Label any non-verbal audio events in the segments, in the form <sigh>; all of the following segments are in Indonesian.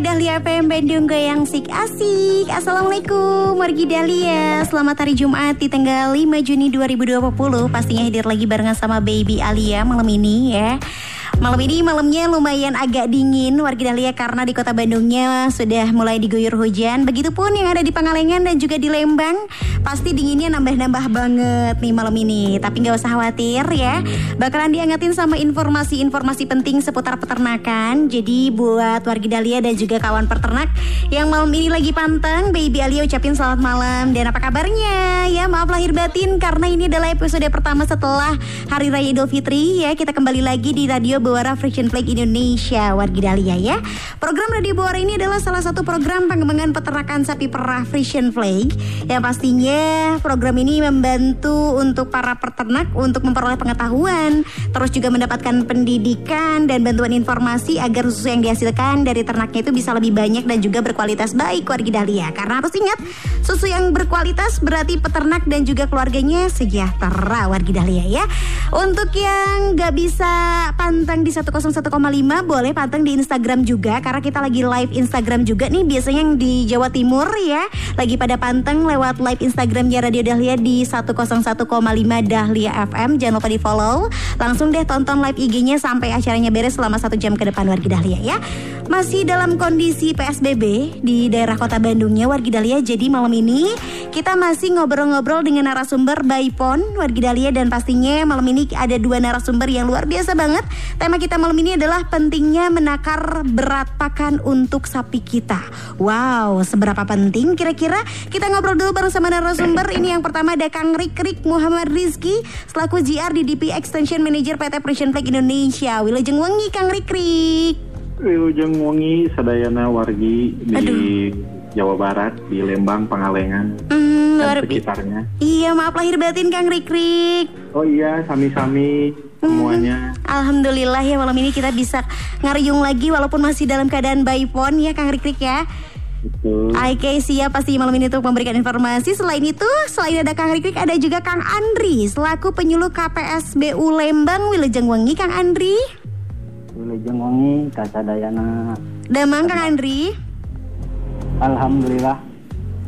101,5 Dahlia FM Bandung Goyang Sik Asik. Assalamualaikum Wargi Dahlia. Selamat hari Jumat di tanggal 5 Juni 2020 Pastinya hadir lagi barengan sama Baby Alia malam ini ya Malam ini malamnya lumayan agak dingin warga Dahlia karena di kota Bandungnya sudah mulai diguyur hujan. Begitupun yang ada di Pangalengan dan juga di Lembang. Pasti dinginnya nambah-nambah banget nih malam ini. Tapi nggak usah khawatir ya. Bakalan diangetin sama informasi-informasi penting seputar peternakan. Jadi buat warga Dahlia dan juga kawan peternak yang malam ini lagi pantang, Baby Alia ucapin selamat malam dan apa kabarnya? Ya maaf lahir batin karena ini adalah episode pertama setelah Hari Raya Idul Fitri ya. Kita kembali lagi di radio Buara Friction Flag Indonesia Wargi Dahlia ya. Program Radio Buara ini adalah salah satu program pengembangan peternakan sapi perah Friction Flag. Yang pastinya program ini membantu untuk para peternak untuk memperoleh pengetahuan Terus juga mendapatkan pendidikan dan bantuan informasi agar susu yang dihasilkan dari ternaknya itu bisa lebih banyak dan juga berkualitas baik Wargi Dahlia. Karena harus ingat susu yang berkualitas berarti peternak dan juga keluarganya sejahtera Wargi Dahlia ya. Untuk yang gak bisa pantang pantang di 101,5 boleh pantang di Instagram juga karena kita lagi live Instagram juga nih biasanya yang di Jawa Timur ya. Lagi pada pantang lewat live Instagramnya Radio Dahlia di 101,5 Dahlia FM jangan lupa di follow langsung deh tonton live IG-nya sampai acaranya beres selama satu jam ke depan warga Dahlia ya masih dalam kondisi PSBB di daerah kota Bandungnya warga Dahlia jadi malam ini kita masih ngobrol-ngobrol dengan narasumber Baipon warga Dahlia dan pastinya malam ini ada dua narasumber yang luar biasa banget Tema kita malam ini adalah pentingnya menakar berat pakan untuk sapi kita. Wow, seberapa penting kira-kira? Kita ngobrol dulu bareng sama narasumber. Ini yang pertama ada Kang Rikrik Muhammad Rizky selaku GR di DP Extension Manager PT Precision Flag Indonesia. Wilujeng Wengi Kang Rikrik. Wilujeng Wengi Sadayana Wargi di Aduh. Jawa Barat di Lembang Pangalengan mm, dan sekitarnya. Iya maaf lahir batin Kang Rikrik. Oh iya sami-sami semuanya. Hmm, Alhamdulillah ya malam ini kita bisa ngariung lagi walaupun masih dalam keadaan pon ya Kang Rikrik ya. Betul. Oke siap pasti malam ini untuk memberikan informasi. Selain itu, selain ada Kang Rikrik, ada juga Kang Andri selaku penyuluh KPSBU Lembang Wilujeng Wengi. Kang Andri. Wilujeng Wengi, Kasadayana. Damang Kang Andri. Alhamdulillah.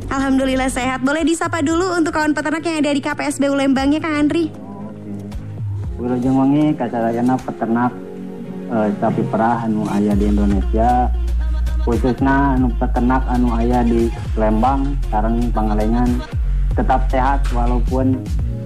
Alhamdulillah sehat. Boleh disapa dulu untuk kawan peternak yang ada di KPSBU Lembangnya Kang Andri. Wilujeng Wengi kacarayana peternak e, sapi perah anu ayah di Indonesia khususnya anu peternak anu ayah di Lembang sekarang Pangalengan tetap sehat walaupun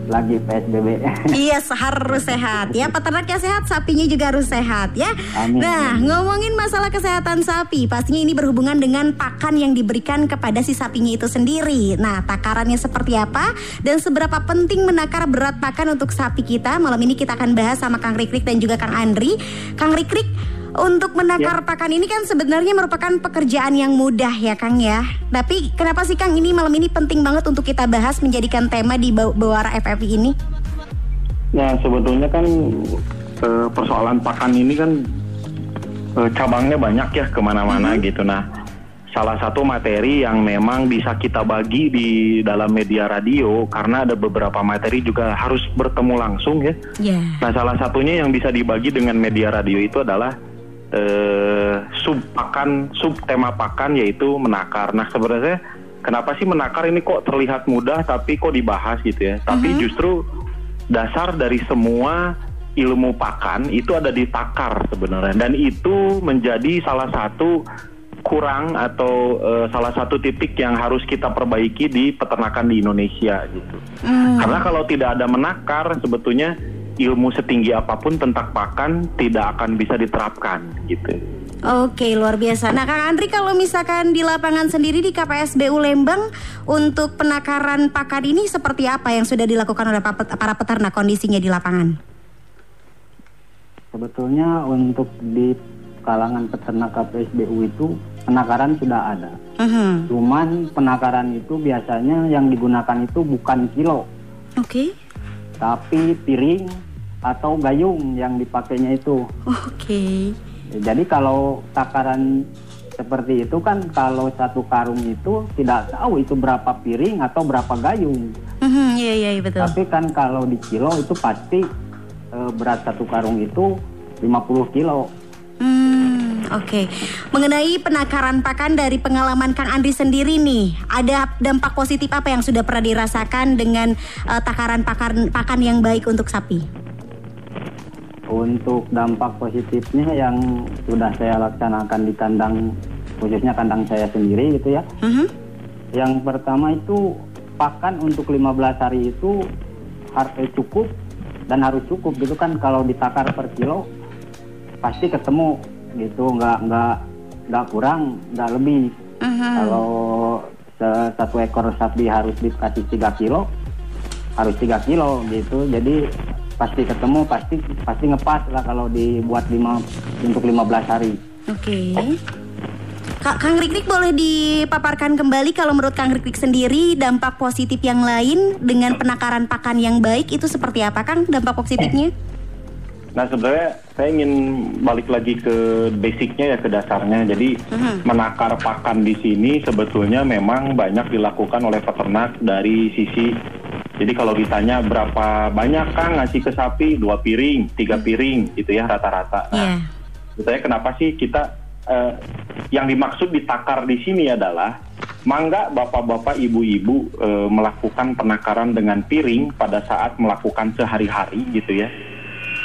lagi PSBB. Iya, harus sehat ya. Peternaknya sehat, sapinya juga harus sehat ya. Amin. Nah, ngomongin masalah kesehatan sapi, pastinya ini berhubungan dengan pakan yang diberikan kepada si sapinya itu sendiri. Nah, takarannya seperti apa dan seberapa penting menakar berat pakan untuk sapi kita? Malam ini kita akan bahas sama Kang Rikrik dan juga Kang Andri. Kang Rikrik, untuk menakar ya. pakan ini kan sebenarnya merupakan pekerjaan yang mudah ya Kang ya. Tapi kenapa sih Kang ini malam ini penting banget untuk kita bahas menjadikan tema di Bawara FFI ini? Ya sebetulnya kan eh, persoalan pakan ini kan eh, cabangnya banyak ya ke mana-mana hmm. gitu. Nah salah satu materi yang memang bisa kita bagi di dalam media radio karena ada beberapa materi juga harus bertemu langsung ya. Yeah. Nah salah satunya yang bisa dibagi dengan media radio itu adalah eh, sub pakan sub tema pakan yaitu menakar. Nah sebenarnya kenapa sih menakar ini kok terlihat mudah tapi kok dibahas gitu ya? Tapi uh-huh. justru dasar dari semua ilmu pakan itu ada di takar sebenarnya dan itu menjadi salah satu kurang atau uh, salah satu titik yang harus kita perbaiki di peternakan di Indonesia gitu. Mm. Karena kalau tidak ada menakar sebetulnya ilmu setinggi apa pun tentang pakan tidak akan bisa diterapkan gitu. Oke, luar biasa. Nah, Kang Andri kalau misalkan di lapangan sendiri di KPSBU Lembang untuk penakaran pakan ini seperti apa yang sudah dilakukan oleh para peternak kondisinya di lapangan? Sebetulnya untuk di kalangan peternak KPSBU itu penakaran sudah ada. Mhm. Cuman penakaran itu biasanya yang digunakan itu bukan kilo, Oke. tapi piring atau gayung yang dipakainya itu. Oke. Jadi kalau takaran seperti itu kan kalau satu karung itu tidak tahu itu berapa piring atau berapa gayung. Mhm, Iya iya iya, betul. Tapi kan kalau di kilo itu pasti eh, berat satu karung itu 50 kilo. Hmm, oke. Mengenai penakaran pakan dari pengalaman Kang Andri sendiri nih, ada dampak positif apa yang sudah pernah dirasakan dengan eh, takaran pakan pakan yang baik untuk sapi? Untuk dampak positifnya yang sudah saya laksanakan di kandang khususnya kandang saya sendiri gitu ya. Mhm. Yang pertama itu pakan untuk 15 hari itu harus cukup dan harus cukup gitu kan kalau ditakar per kilo pasti ketemu gitu nggak nggak nggak kurang nggak lebih Mhm. kalau satu ekor sapi harus dikasih 3 kilo harus 3 kilo gitu jadi pasti ketemu pasti pasti ngepas lah kalau dibuat lima untuk 15 hari Oke. Kak Kang Rikrik boleh dipaparkan kembali kalau menurut Kang Rikrik sendiri dampak positif yang lain dengan penakaran pakan yang baik itu seperti apa Kang dampak positifnya? Nah sebenarnya saya ingin balik lagi ke basicnya ya ke dasarnya. Jadi Mhm. menakar pakan di sini sebetulnya memang banyak dilakukan oleh peternak dari sisi. Jadi kalau ditanya berapa banyak kang ngasih ke sapi dua piring, tiga piring gitu ya rata-rata. Nah, Saya kenapa sih kita eh, yang dimaksud ditakar di sini adalah mangga bapak-bapak ibu-ibu eh, melakukan penakaran dengan piring pada saat melakukan sehari-hari gitu ya.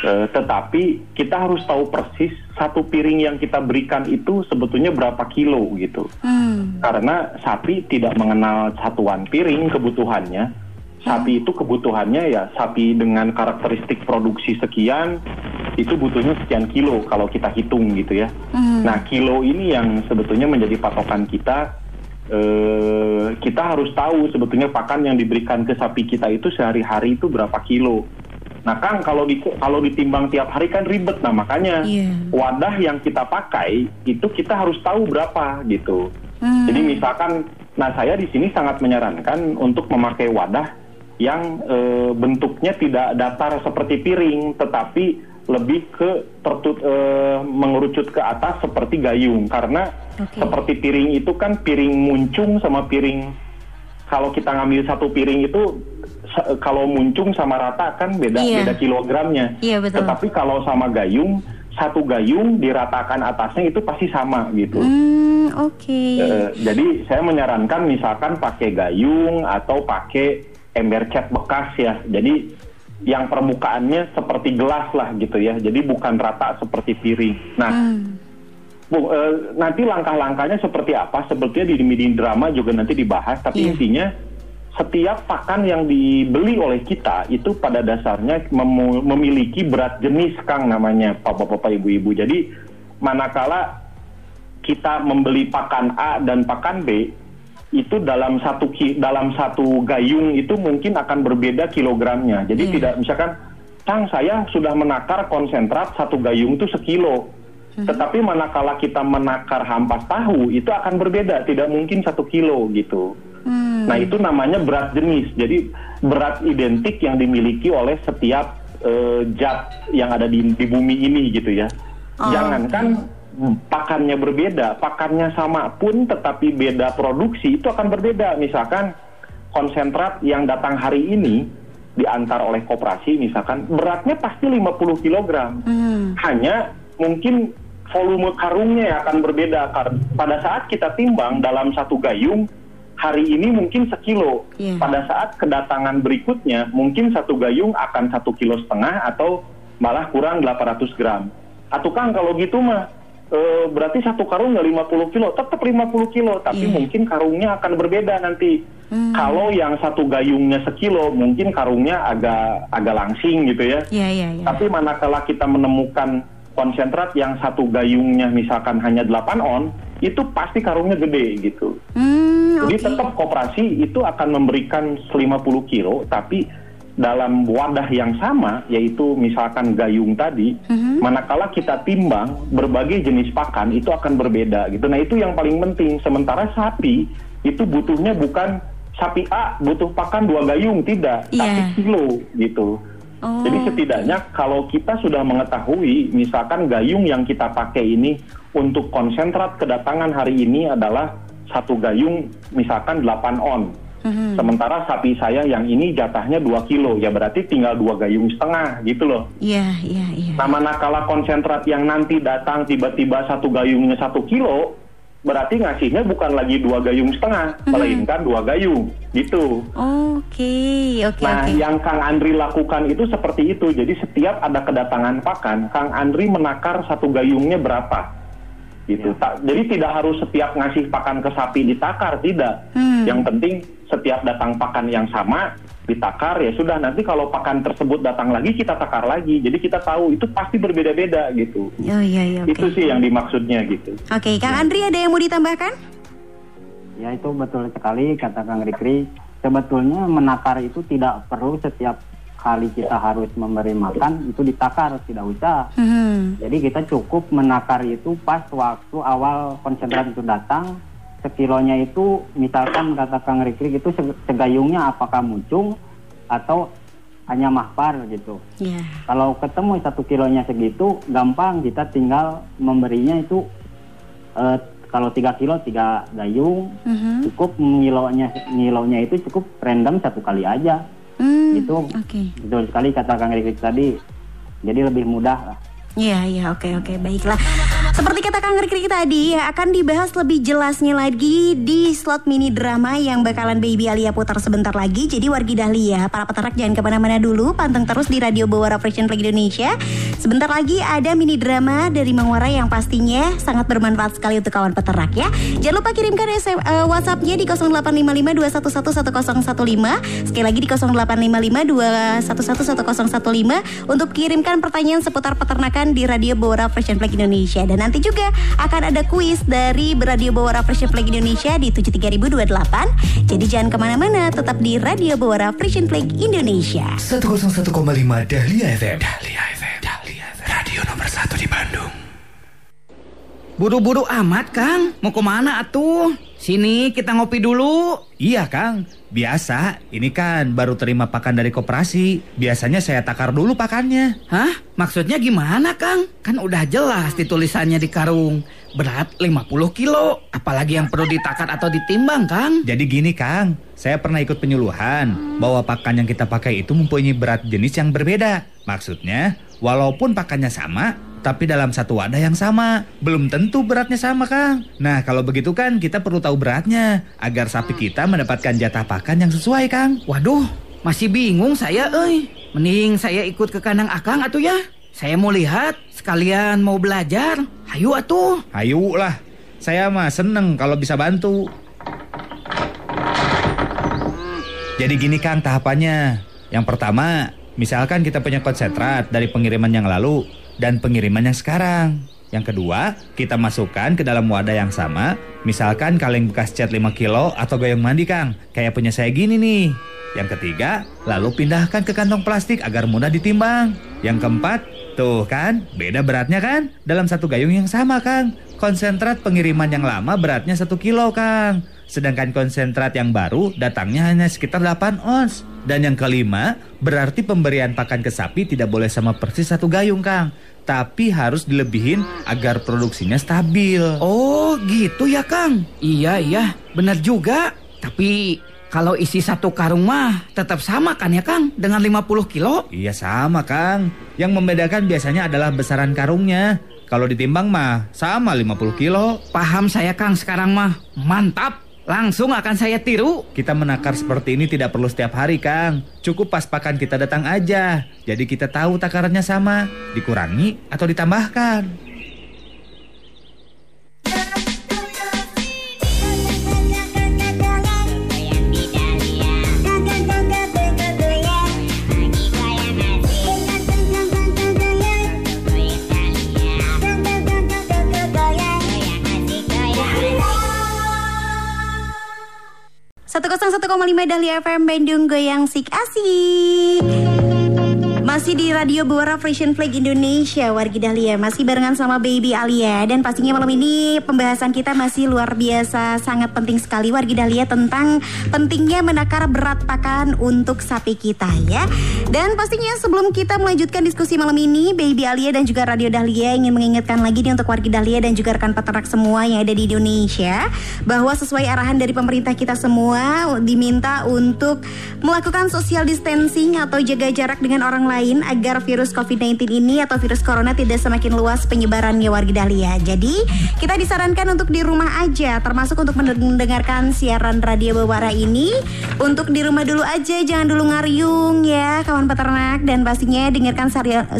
Eh, tetapi kita harus tahu persis satu piring yang kita berikan itu sebetulnya berapa kilo gitu. Hmm. Karena sapi tidak mengenal satuan piring kebutuhannya. Sapi itu kebutuhannya ya sapi dengan karakteristik produksi sekian itu butuhnya sekian kilo kalau kita hitung gitu ya. Hmm. Nah kilo ini yang sebetulnya menjadi patokan kita. Eh, kita harus tahu sebetulnya pakan yang diberikan ke sapi kita itu sehari-hari itu berapa kilo. Nah Kang kalau di, kalau ditimbang tiap hari kan ribet. Nah makanya Iya. wadah yang kita pakai itu kita harus tahu berapa gitu. Hmm. Jadi misalkan, nah saya di sini sangat menyarankan untuk memakai wadah yang eh, bentuknya tidak datar seperti piring, tetapi lebih ke tertut eh, mengerucut ke atas seperti gayung. Karena Oke. seperti piring itu kan piring muncung sama piring kalau kita ngambil satu piring itu kalau muncung sama rata kan beda Iya. beda kilogramnya. Iya, betul. Tetapi kalau sama gayung satu gayung diratakan atasnya itu pasti sama gitu. Hmm, oke. Eh, jadi saya menyarankan misalkan pakai gayung atau pakai ember cat bekas ya. Jadi yang permukaannya seperti gelas lah gitu ya. Jadi bukan rata seperti piring. Nah, Hmm. Bu, eh, nanti langkah-langkahnya seperti apa? Sebetulnya di di drama juga nanti dibahas. Tapi Iya. intinya setiap pakan yang dibeli oleh kita itu pada dasarnya memu- memiliki berat jenis, Kang namanya, bapak-bapak, ibu-ibu. Jadi manakala kita membeli pakan A dan pakan B itu dalam satu ki- dalam satu gayung itu mungkin akan berbeda kilogramnya. Jadi Iya. tidak misalkan, Kang saya sudah menakar konsentrat satu gayung itu sekilo. Tetapi manakala kita menakar hampas tahu itu akan berbeda, tidak mungkin satu kilo gitu. Hmm. Nah itu namanya berat jenis. Jadi berat identik yang dimiliki oleh setiap eh, zat yang ada di, di bumi ini gitu ya. Oh, Jangankan pakannya berbeda, pakannya sama pun tetapi beda produksi itu akan berbeda. Misalkan konsentrat yang datang hari ini diantar oleh koperasi misalkan beratnya pasti 50 kg. Hmm. Hanya mungkin volume karungnya akan berbeda. Pada saat kita timbang dalam satu gayung, hari ini mungkin sekilo. Iya. Pada saat kedatangan berikutnya, mungkin satu gayung akan satu kilo setengah atau malah kurang 800 gram. Atau Kang kalau gitu mah, eh, berarti satu karung nggak 50 kilo, tetap 50 kilo. Tapi Iya. mungkin karungnya akan berbeda nanti. Hmm. Kalau yang satu gayungnya sekilo, mungkin karungnya agak agak langsing gitu ya. Iya, iya, iya. Tapi manakala kita menemukan konsentrat yang satu gayungnya misalkan hanya 8 on, itu pasti karungnya gede gitu. Hmm, Jadi tetap koperasi itu akan memberikan 50 kilo, tapi dalam wadah yang sama, yaitu misalkan gayung tadi, Mhm. manakala kita timbang berbagai jenis pakan itu akan berbeda gitu. Nah itu yang paling penting. Sementara sapi itu butuhnya bukan sapi A butuh pakan dua gayung tidak, Iya. tapi kilo gitu. Oh, Jadi setidaknya kalau kita sudah mengetahui, misalkan gayung yang kita pakai ini untuk konsentrat kedatangan hari ini adalah satu gayung misalkan 8 on. Mhm. Sementara sapi saya yang ini jatahnya 2 kilo, ya berarti tinggal dua gayung setengah gitu loh. Iya, iya, iya. Nah manakala konsentrat yang nanti datang tiba-tiba satu gayungnya satu kilo, berarti ngasihnya bukan lagi dua gayung setengah, melainkan dua gayung gitu. Oke, oke, Nah, oke. yang Kang Andri lakukan itu seperti itu. Jadi setiap ada kedatangan pakan, Kang Andri menakar satu gayungnya berapa. Gitu. Tak, jadi tidak harus setiap ngasih pakan ke sapi ditakar, tidak. Hmm. Yang penting setiap datang pakan yang sama ditakar ya sudah nanti kalau pakan tersebut datang lagi kita takar lagi. Jadi kita tahu itu pasti berbeda-beda gitu. Oh iya, iya, oke. Itu sih yang dimaksudnya gitu. Oke, Kang Andri ada yang mau ditambahkan? Ya itu betul sekali kata Kang Rikri. Sebetulnya menakar itu tidak perlu setiap kali kita harus memberi makan itu ditakar, tidak usah. Hmm. Jadi kita cukup menakar itu pas waktu awal konsentrat itu datang. Sekilonya itu misalkan kata Kang Rikri itu se- segayungnya apakah muncung atau hanya mahpar gitu. Ya. Kalau ketemu satu kilonya segitu gampang kita tinggal memberinya itu eh, kalau tiga kilo tiga gayung Mhm. cukup ngilonya ngilonya itu cukup random satu kali aja Hmm, Gitu. Oke. betul sekali kata Kang Rikri tadi jadi lebih mudah lah Iya, iya, oke, oke, baiklah. Seperti kata Kang Rikri tadi, ya, akan dibahas lebih jelasnya lagi di slot mini drama yang bakalan Baby Alia putar sebentar lagi. Jadi wargi Dahlia, para peternak jangan ke mana-mana dulu, panteng terus di Radio Bawara Fresh Flag Indonesia. Sebentar lagi ada mini drama dari Mangwara yang pastinya sangat bermanfaat sekali untuk kawan peternak ya. Jangan lupa kirimkan SM, eh, WhatsApp-nya di 085521111015. Sekali lagi di 085521111015 untuk kirimkan pertanyaan seputar peternakan di Radio Bawara Fresh Flag Indonesia. Dan nanti juga akan ada kuis dari Radio Bawara Fresh Flag Indonesia di 73028. Jadi jangan ke mana-mana, tetap di Radio Bawara Fresh Flag Indonesia. 101,5 Dahlia FM. Dahlia FM. Dahlia FM. Radio nomor 1 di Bandung. Buru-buru amat, Kang. Mau ke mana atuh? Sini kita ngopi dulu. Iya Kang, biasa. Ini kan baru terima pakan dari koperasi. Biasanya saya takar dulu pakannya. Hah? Maksudnya gimana, Kang? Kan udah jelas di tulisannya di karung. Berat 50 kilo. Apalagi yang perlu ditakar atau ditimbang, Kang? Jadi gini Kang, saya pernah ikut penyuluhan bahwa pakan yang kita pakai itu mempunyai berat jenis yang berbeda. Maksudnya, walaupun pakannya sama, tapi dalam satu wadah yang sama, belum tentu beratnya sama Kang. Nah kalau begitu kan kita perlu tahu beratnya, agar sapi kita mendapatkan jatah pakan yang sesuai Kang. Waduh, masih bingung saya, euy. Mending saya ikut ke kandang Akang atuh ya. Saya mau lihat, sekalian mau belajar. Hayu atuh. Ayo lah, saya mah seneng kalau bisa bantu. Jadi gini Kang tahapannya. Yang pertama, misalkan kita punya konsentrat dari pengiriman yang lalu dan pengiriman yang sekarang. Yang kedua, kita masukkan ke dalam wadah yang sama, misalkan kaleng bekas cat 5 kilo atau gayung mandi Kang, kayak punya saya gini nih. Yang ketiga, lalu pindahkan ke kantong plastik agar mudah ditimbang. Yang keempat, tuh kan, beda beratnya kan? Dalam satu gayung yang sama Kang. Konsentrat pengiriman yang lama beratnya 1 kilo Kang. Sedangkan konsentrat yang baru datangnya hanya sekitar 8 ons. Dan yang kelima, berarti pemberian pakan ke sapi tidak boleh sama persis satu gayung Kang. Tapi harus dilebihin agar produksinya stabil. Oh, gitu ya, Kang. Iya, iya, benar juga. Tapi kalau isi satu karung mah tetap sama kan ya, Kang? Dengan 50 kilo? Iya sama Kang. Yang membedakan biasanya adalah besaran karungnya. Kalau ditimbang mah sama 50 kilo. Paham saya, Kang, sekarang mah. Mantap. Langsung akan saya tiru. Kita menakar seperti ini tidak perlu setiap hari Kang. Cukup pas pakan kita datang aja. Jadi kita tahu takarannya sama. Dikurangi atau ditambahkan. 101,5 Dahlia FM Bandung Goyang Sik Asik masih di Radio Buara Fashion Flag Indonesia Wargi Dahlia. Masih barengan sama Baby Alia. Dan pastinya malam ini pembahasan kita masih luar biasa Sangat penting sekali Wargi Dahlia Tentang pentingnya menakar berat pakan untuk sapi kita ya. Dan pastinya sebelum kita melanjutkan diskusi malam ini Baby Alia dan juga Radio Dahlia ingin mengingatkan lagi nih untuk Wargi Dahlia Dan juga rekan peternak semua yang ada di Indonesia Bahwa sesuai arahan dari pemerintah kita semua Diminta untuk melakukan social distancing Atau jaga jarak dengan orang lain lain agar virus COVID-19 ini atau virus corona tidak semakin luas penyebarannya warga Dahlia. Jadi kita disarankan untuk di rumah aja, termasuk untuk mendengarkan siaran radio Bawara ini. Untuk di rumah dulu aja, jangan dulu ngariung ya kawan peternak dan pastinya dengarkan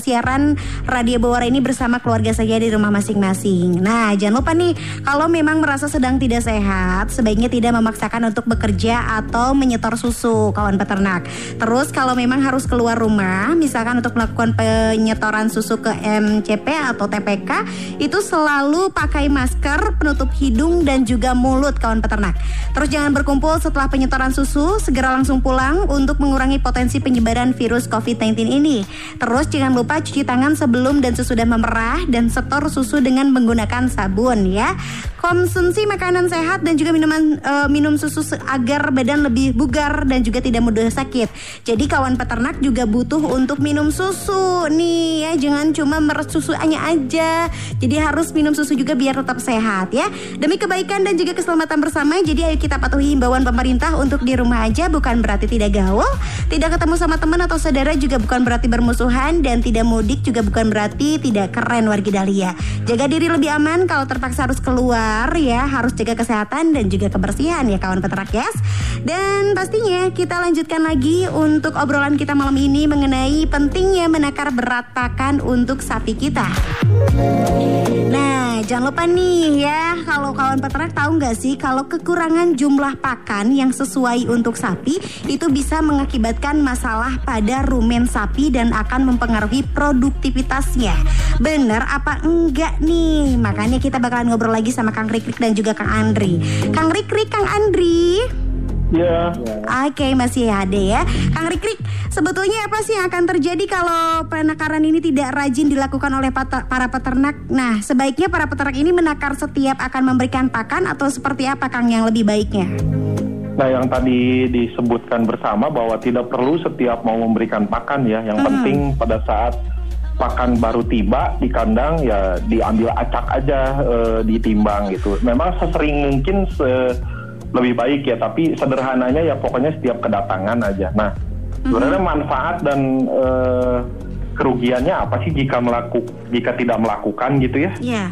siaran radio Bawara ini bersama keluarga saja di rumah masing-masing. Nah jangan lupa nih kalau memang merasa sedang tidak sehat, sebaiknya tidak memaksakan untuk bekerja atau menyetor susu kawan peternak. Terus kalau memang harus keluar rumah, misalkan untuk melakukan penyetoran susu ke MCP atau TPK itu selalu pakai masker, penutup hidung dan juga mulut kawan peternak. Terus jangan berkumpul setelah penyetoran susu, segera langsung pulang untuk mengurangi potensi penyebaran virus COVID-19 ini. Terus jangan lupa cuci tangan sebelum dan sesudah memerah dan setor susu dengan menggunakan sabun ya. Konsumsi makanan sehat dan juga minuman uh, minum susu agar badan lebih bugar dan juga tidak mudah sakit. Jadi kawan peternak juga butuh untuk minum susu. Nih ya jangan cuma meres susu hanya aja. Jadi harus minum susu juga biar tetap sehat ya. Demi kebaikan dan juga keselamatan bersama jadi ayo kita patuhi himbauan pemerintah untuk di rumah aja bukan berarti tidak gaul. Tidak ketemu sama teman atau saudara juga bukan berarti bermusuhan dan tidak mudik juga bukan berarti tidak keren warga Dahlia. Jaga diri lebih aman kalau terpaksa harus keluar ya harus jaga kesehatan dan juga kebersihan ya kawan peternak yes. Dan pastinya kita lanjutkan lagi untuk obrolan kita malam ini mengenai pentingnya menakar berat pakan untuk sapi kita. Nah, jangan lupa nih ya, kalau kawan peternak tahu nggak sih kalau kekurangan jumlah pakan yang sesuai untuk sapi itu bisa mengakibatkan masalah pada rumen sapi dan akan mempengaruhi produktivitasnya. Bener apa enggak nih? Makanya kita bakalan ngobrol lagi sama Kang Rikrik dan juga Kang Andri. Kang Rikrik, Kang Andri. Ya. Oke, okay, masih ada ya. Kang Rikrik, sebetulnya apa sih yang akan terjadi kalau penakaran ini tidak rajin dilakukan oleh para peternak? Nah, sebaiknya para peternak ini menakar setiap akan memberikan pakan atau seperti apa Kang yang lebih baiknya? Nah, yang tadi disebutkan bersama bahwa tidak perlu setiap mau memberikan pakan ya. Yang hmm. penting pada saat pakan baru tiba di kandang ya diambil acak aja e, ditimbang gitu. Memang sesering mungkin se lebih baik ya tapi sederhananya ya pokoknya setiap kedatangan aja nah sebenarnya mm-hmm. manfaat dan uh, kerugiannya apa sih jika melakukan jika tidak melakukan gitu ya yeah.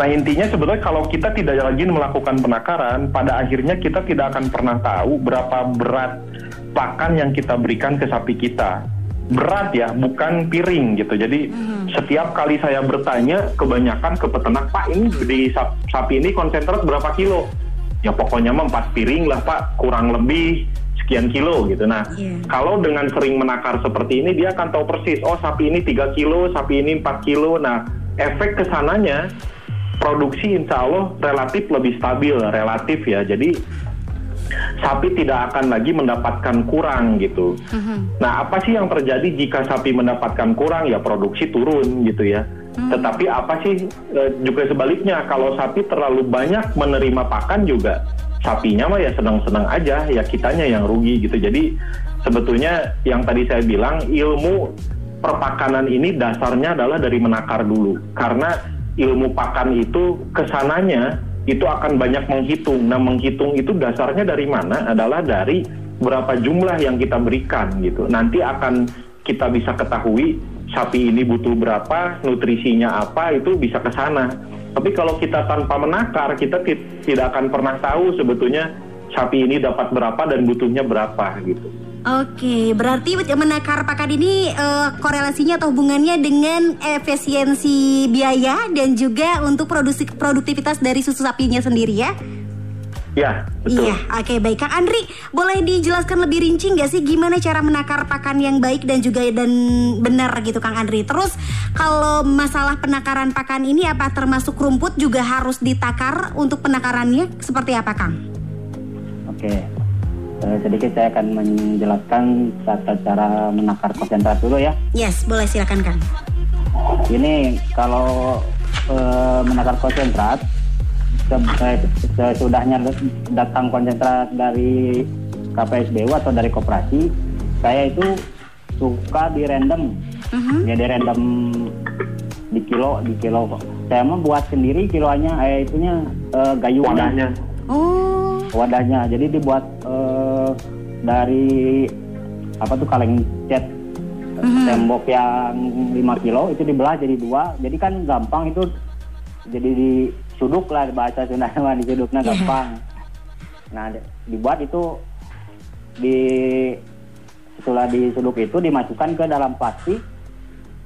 Nah intinya sebetulnya kalau kita tidak rajin melakukan penakaran, pada akhirnya kita tidak akan pernah tahu berapa berat pakan yang kita berikan ke sapi kita. Berat ya, bukan piring gitu. Jadi mm-hmm. setiap kali saya bertanya, kebanyakan ke peternak, Pak ini di sapi ini konsentrat berapa kilo? Ya pokoknya mah empat piring lah pak kurang lebih sekian kilo gitu. Nah, yeah. kalau dengan sering menakar seperti ini dia akan tahu persis, oh sapi ini 3 kilo, sapi ini 4 kilo. Nah, efek ke sananya produksi insya Allah relatif lebih stabil, relatif ya. Jadi sapi tidak akan lagi mendapatkan kurang gitu. Uh-huh. Nah, apa sih yang terjadi jika sapi mendapatkan kurang? Ya produksi turun gitu ya. Hmm. Tetapi apa sih e, juga sebaliknya kalau sapi terlalu banyak menerima pakan juga sapinya mah ya senang-senang aja ya kitanya yang rugi gitu. Jadi sebetulnya yang tadi saya bilang ilmu perpakanan ini dasarnya adalah dari menakar dulu karena ilmu pakan itu ke sananya itu akan banyak menghitung. Nah menghitung itu dasarnya dari mana? Adalah dari berapa jumlah yang kita berikan gitu. Nanti akan kita bisa ketahui sapi ini butuh berapa, nutrisinya apa, itu bisa ke sana. Tapi kalau kita tanpa menakar, kita tidak akan pernah tahu sebetulnya sapi ini dapat berapa dan butuhnya berapa gitu. Oke, berarti menakar pakan ini uh, korelasinya atau hubungannya dengan efisiensi biaya dan juga untuk produksi produktivitas dari susu sapinya sendiri ya? Ya, betul. Iya, oke okay, baik. Kang Andri, boleh dijelaskan lebih rinci nggak sih gimana cara menakar pakan yang baik dan juga dan benar gitu Kang Andri. Terus kalau masalah penakaran pakan ini apa termasuk rumput juga harus ditakar untuk penakarannya seperti apa Kang? Oke. Eh, sedikit saya akan menjelaskan tata cara menakar konsentrat dulu ya. Yes, boleh silakan Kang. Ini kalau eh, menakar konsentrat se- sesudahnya datang konsentrat dari KPSBU atau dari koperasi, saya itu suka di random, Mhm. ya di random di kilo, di kilo. Saya mau buat sendiri kiloannya, eh itunya eh, gayungnya, Wadahnya. Oh, wadahnya. Jadi dibuat eh, dari apa tuh kaleng cat Mhm. tembok yang 5 kilo itu dibelah jadi dua. Jadi kan gampang itu jadi disuduk lah bahasa Sunda <laughs> mah Iya. gampang. Nah, di- dibuat itu di setelah disuduk itu dimasukkan ke dalam plastik.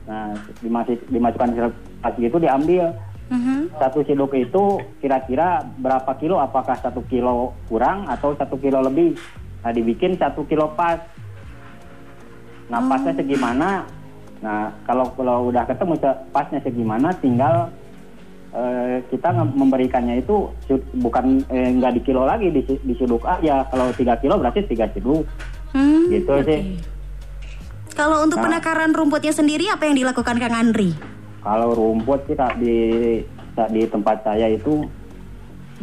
Nah, dimasuk, dimasukkan ke plastik itu diambil Mhm. satu siduk itu kira-kira berapa kilo? Apakah satu kilo kurang atau satu kilo lebih? Nah, dibikin satu kilo pas. Nah, pasnya segimana? Nah, kalau kalau udah ketemu pasnya segimana, tinggal eh, kita memberikannya itu bukan eh, nggak di kilo lagi, di, disuduk aja. Kalau tiga kilo berarti tiga siduk. Hmm, Gitu oke. sih. Kalau untuk Nah. penakaran rumputnya sendiri apa yang dilakukan Kang Andri? Kalau rumput sih Kak, di di tempat saya itu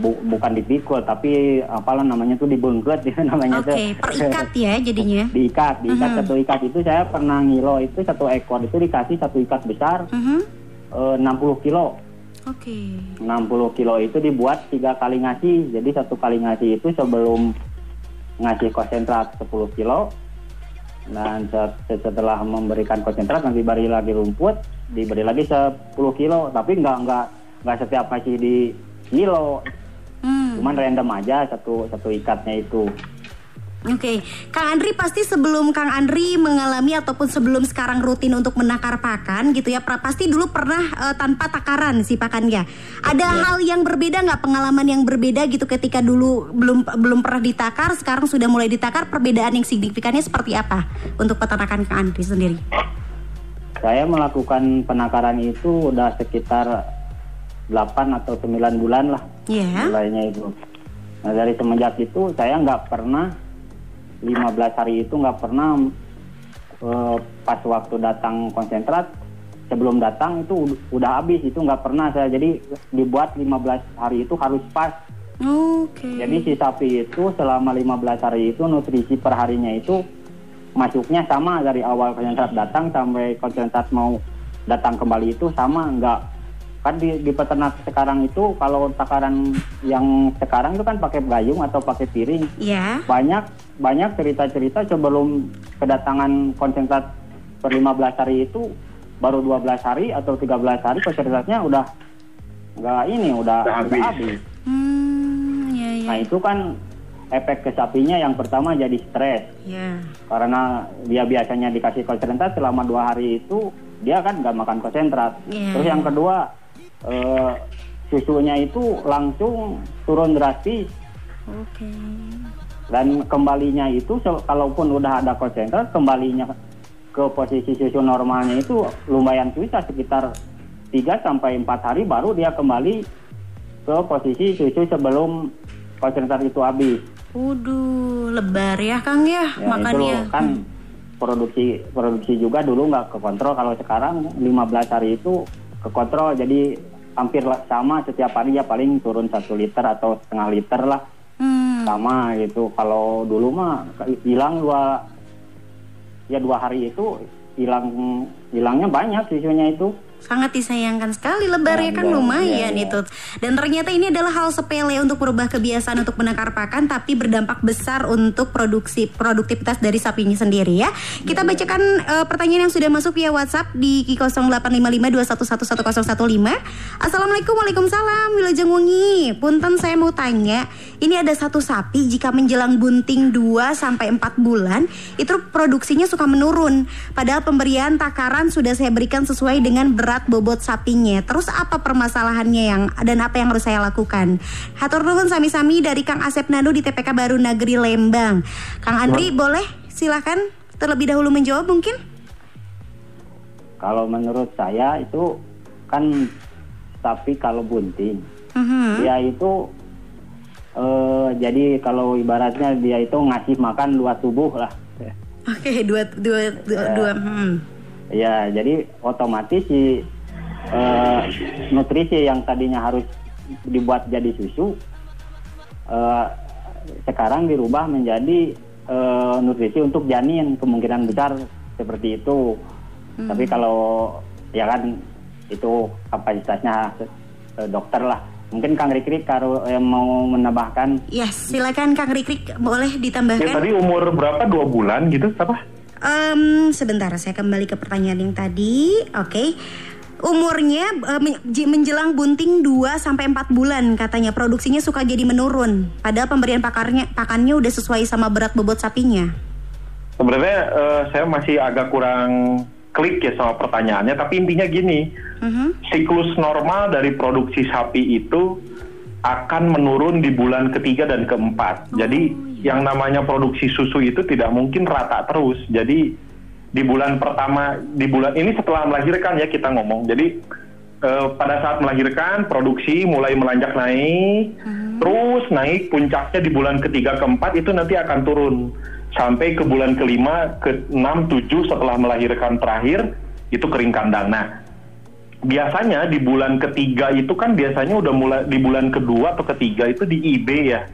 bu- bukan dipikul tapi apalah namanya tuh dibengket <laughs> ya namanya Oke, tuh. perikat ya jadinya. <laughs> diikat, diikat Mhm. satu ikat itu saya pernah ngilo itu satu ekor itu dikasih satu ikat besar Mhm. eh, 60 kilo. Oke. 60 kilo itu dibuat tiga kali ngasih. Jadi satu kali ngasih itu sebelum ngasih konsentrat 10 kilo dan se- setelah memberikan konsentrat nanti beri lagi rumput diberi lagi 10 kilo tapi nggak nggak nggak setiap ngasih di kilo. Cuman random aja satu satu ikatnya itu Oke, Kang Andri pasti sebelum Kang Andri mengalami ataupun sebelum sekarang rutin untuk menakar pakan gitu ya, pra- pasti dulu pernah eh, tanpa takaran si pakannya. Ada hal yang berbeda nggak pengalaman yang berbeda gitu ketika dulu belum belum pernah ditakar, sekarang sudah mulai ditakar, perbedaan yang signifikannya seperti apa untuk peternakan Kang Andri sendiri? saya melakukan penakaran itu udah sekitar 8 atau 9 bulan lah Ya. mulainya itu. Nah dari semenjak itu saya nggak pernah 15 hari itu nggak pernah eh, pas waktu datang konsentrat sebelum datang itu ud- udah habis itu nggak pernah saya jadi dibuat 15 hari itu harus pas. Oke. Jadi si sapi itu selama 15 hari itu nutrisi per harinya itu masuknya sama dari awal konsentrat datang sampai konsentrat mau datang kembali itu sama nggak kan di, di peternak sekarang itu kalau takaran yang sekarang itu kan pakai gayung atau pakai piring Ya. banyak banyak cerita-cerita sebelum kedatangan konsentrat per 15 hari itu baru 12 hari atau 13 hari konsentratnya udah nggak ini udah, Udah udah habis. habis. Hmm, ya ya. Nah itu kan efek ke sapinya yang pertama jadi stres Ya. karena dia biasanya dikasih konsentrat selama dua hari itu dia kan nggak makan konsentrat. Iya. Terus yang kedua eh, susunya itu langsung turun drastis Oke. dan kembalinya itu kalaupun udah ada konsentrat kembalinya ke posisi susu normalnya itu lumayan susah sekitar 3 sampai 4 hari baru dia kembali ke posisi susu sebelum konsentrat itu habis. Waduh, lebar ya Kang ya, Ya, makannya. itu kan produksi produksi juga dulu nggak kekontrol kalau sekarang 15 hari itu kekontrol. Jadi hampir sama setiap hari ya paling turun satu liter atau setengah liter lah. Hmm. sama gitu. Kalau dulu mah hilang dua ya dua hari itu hilang hilangnya banyak susunya itu Sangat disayangkan sekali lebar ya kan Iya, lumayan iya, iya. itu. Dan ternyata ini adalah hal sepele untuk merubah kebiasaan untuk menakar pakan tapi berdampak besar untuk produksi produktivitas dari sapinya sendiri ya. Kita bacakan eh, pertanyaan yang sudah masuk via WhatsApp di 085521111015. Assalamualaikum Waalaikumsalam Wilajeng Wengi. Punten saya mau tanya, ini ada satu sapi jika menjelang bunting 2 sampai 4 bulan itu produksinya suka menurun. Padahal pemberian takaran sudah saya berikan sesuai dengan berat bobot sapinya. Terus apa permasalahannya yang dan apa yang harus saya lakukan? Hatur nuhun sami-sami dari Kang Asep Nando di TPK Baru Nagri Lembang. Kang Andri boleh silakan terlebih dahulu menjawab mungkin? kalau menurut saya itu kan sapi kalau bunting Mhm. dia itu eh, jadi kalau ibaratnya dia itu ngasih makan dua tubuh lah. Oke, dua dua dua, Ya. dua hmm. Ya, jadi otomatis si eh, nutrisi yang tadinya harus dibuat jadi susu eh, sekarang dirubah menjadi eh, nutrisi untuk janin kemungkinan besar seperti itu. Tapi kalau ya kan itu kapasitasnya eh, dokter lah. Mungkin Kang Rikri kalau eh, mau menambahkan Yes, silakan Kang Rikrik boleh Ya ditambahkan. tadi umur berapa? Dua bulan gitu? Apa? Em, sebentar, saya kembali ke pertanyaan yang tadi. Oke. Umurnya eh, men- j- menjelang bunting 2 sampai 4 bulan katanya produksinya suka jadi menurun. Padahal pemberian pakarnya pakannya udah sesuai sama berat bobot sapinya. Sebenarnya eh, saya masih agak kurang klik ya sama pertanyaannya, tapi intinya gini, Mhm. siklus normal dari produksi sapi itu akan menurun di bulan ketiga dan keempat. Jadi yang namanya produksi susu itu tidak mungkin rata terus. Jadi di bulan pertama, di bulan ini setelah melahirkan ya kita ngomong. Jadi eh, pada saat melahirkan produksi mulai melanjak naik, terus naik puncaknya di bulan ketiga keempat itu nanti akan turun sampai ke bulan kelima, ke enam, tujuh setelah melahirkan terakhir itu kering kandang. Nah biasanya di bulan ketiga itu kan biasanya udah mulai di bulan kedua atau ketiga itu di IB ya.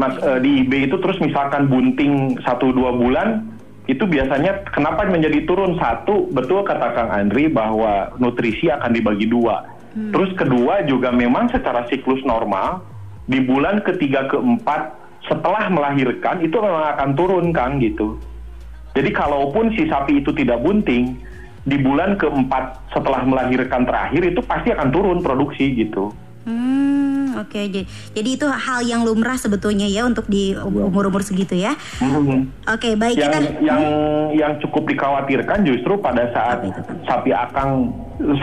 Mas eh, di IB itu terus misalkan bunting satu dua bulan itu biasanya kenapa menjadi turun satu betul kata Kang Andri bahwa nutrisi akan dibagi dua. Terus kedua juga memang secara siklus normal di bulan ketiga keempat setelah melahirkan itu memang akan turun Kang gitu. Jadi kalaupun si sapi itu tidak bunting, di bulan keempat setelah melahirkan terakhir itu pasti akan turun produksi gitu. Hmm, oke. Jadi, jadi itu hal yang lumrah sebetulnya ya untuk di umur-umur segitu ya. Oke, baik Yang kita yang yang cukup dikhawatirkan justru pada saat sapi akang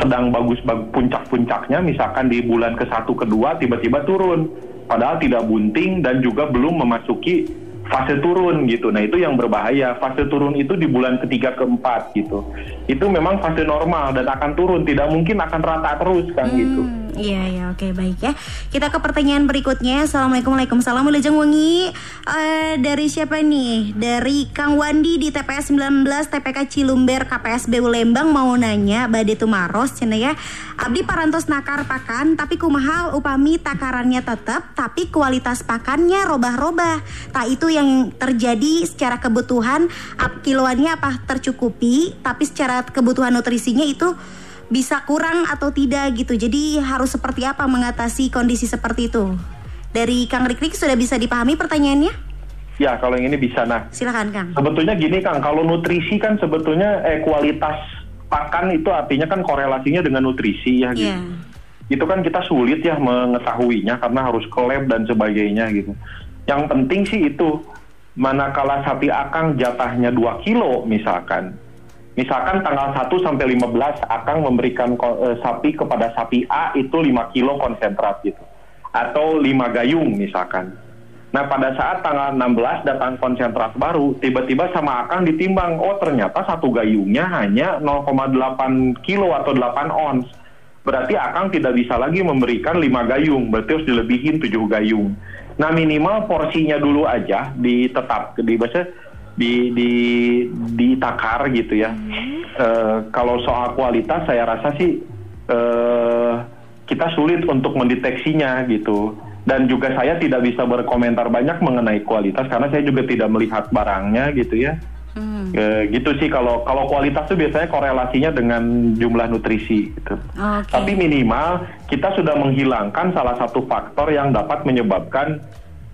sedang bagus bag- puncak-puncaknya, misalkan di bulan ke satu kedua tiba-tiba turun, padahal tidak bunting dan juga belum memasuki fase turun gitu. Nah itu yang berbahaya. Fase turun itu di bulan ketiga keempat gitu. Itu memang fase normal dan akan turun. Tidak mungkin akan rata terus kan gitu. Iya ya oke baik ya. Kita ke pertanyaan berikutnya. Assalamualaikum Waalaikumsalam Wilujeng Wengi. Eh, dari siapa nih? Dari Kang Wandi di TPS 19 TPK Cilumber KPSBU Lembang mau nanya Bade Tumaros cina ya. Abdi parantos nakar pakan tapi kumaha upami takarannya tetap tapi kualitas pakannya robah-robah. Tak itu yang terjadi secara kebutuhan kiloannya apa tercukupi tapi secara kebutuhan nutrisinya itu bisa kurang atau tidak gitu. Jadi harus seperti apa mengatasi kondisi seperti itu? Dari Kang Rikrik sudah bisa dipahami pertanyaannya? Ya kalau yang ini bisa. Nah Silakan Kang. Sebetulnya gini Kang, kalau nutrisi kan sebetulnya eh, kualitas pakan itu artinya kan korelasinya dengan nutrisi ya gitu. Iya. Itu kan kita sulit ya mengetahuinya karena harus ke lab dan sebagainya gitu. Yang penting sih itu manakala sapi akang jatahnya 2 kilo misalkan. Misalkan tanggal 1 sampai 15 akang memberikan eh, sapi kepada sapi A itu 5 kilo konsentrat gitu. Atau 5 gayung misalkan. Nah pada saat tanggal 16 datang konsentrat baru, tiba-tiba sama Akang ditimbang, oh ternyata satu gayungnya hanya 0,8 kilo atau 8 ons. Berarti Akang tidak bisa lagi memberikan 5 gayung, berarti harus dilebihin 7 gayung. Nah minimal porsinya dulu aja ditetap, di bahasa di di ditakar gitu ya. Eh, kalau soal kualitas saya rasa sih eh, kita sulit untuk mendeteksinya gitu. Dan juga saya tidak bisa berkomentar banyak mengenai kualitas karena saya juga tidak melihat barangnya gitu ya. Hmm. Eh, gitu sih kalau kalau kualitas itu biasanya korelasinya dengan jumlah nutrisi gitu. Oke. Tapi minimal kita sudah menghilangkan salah satu faktor yang dapat menyebabkan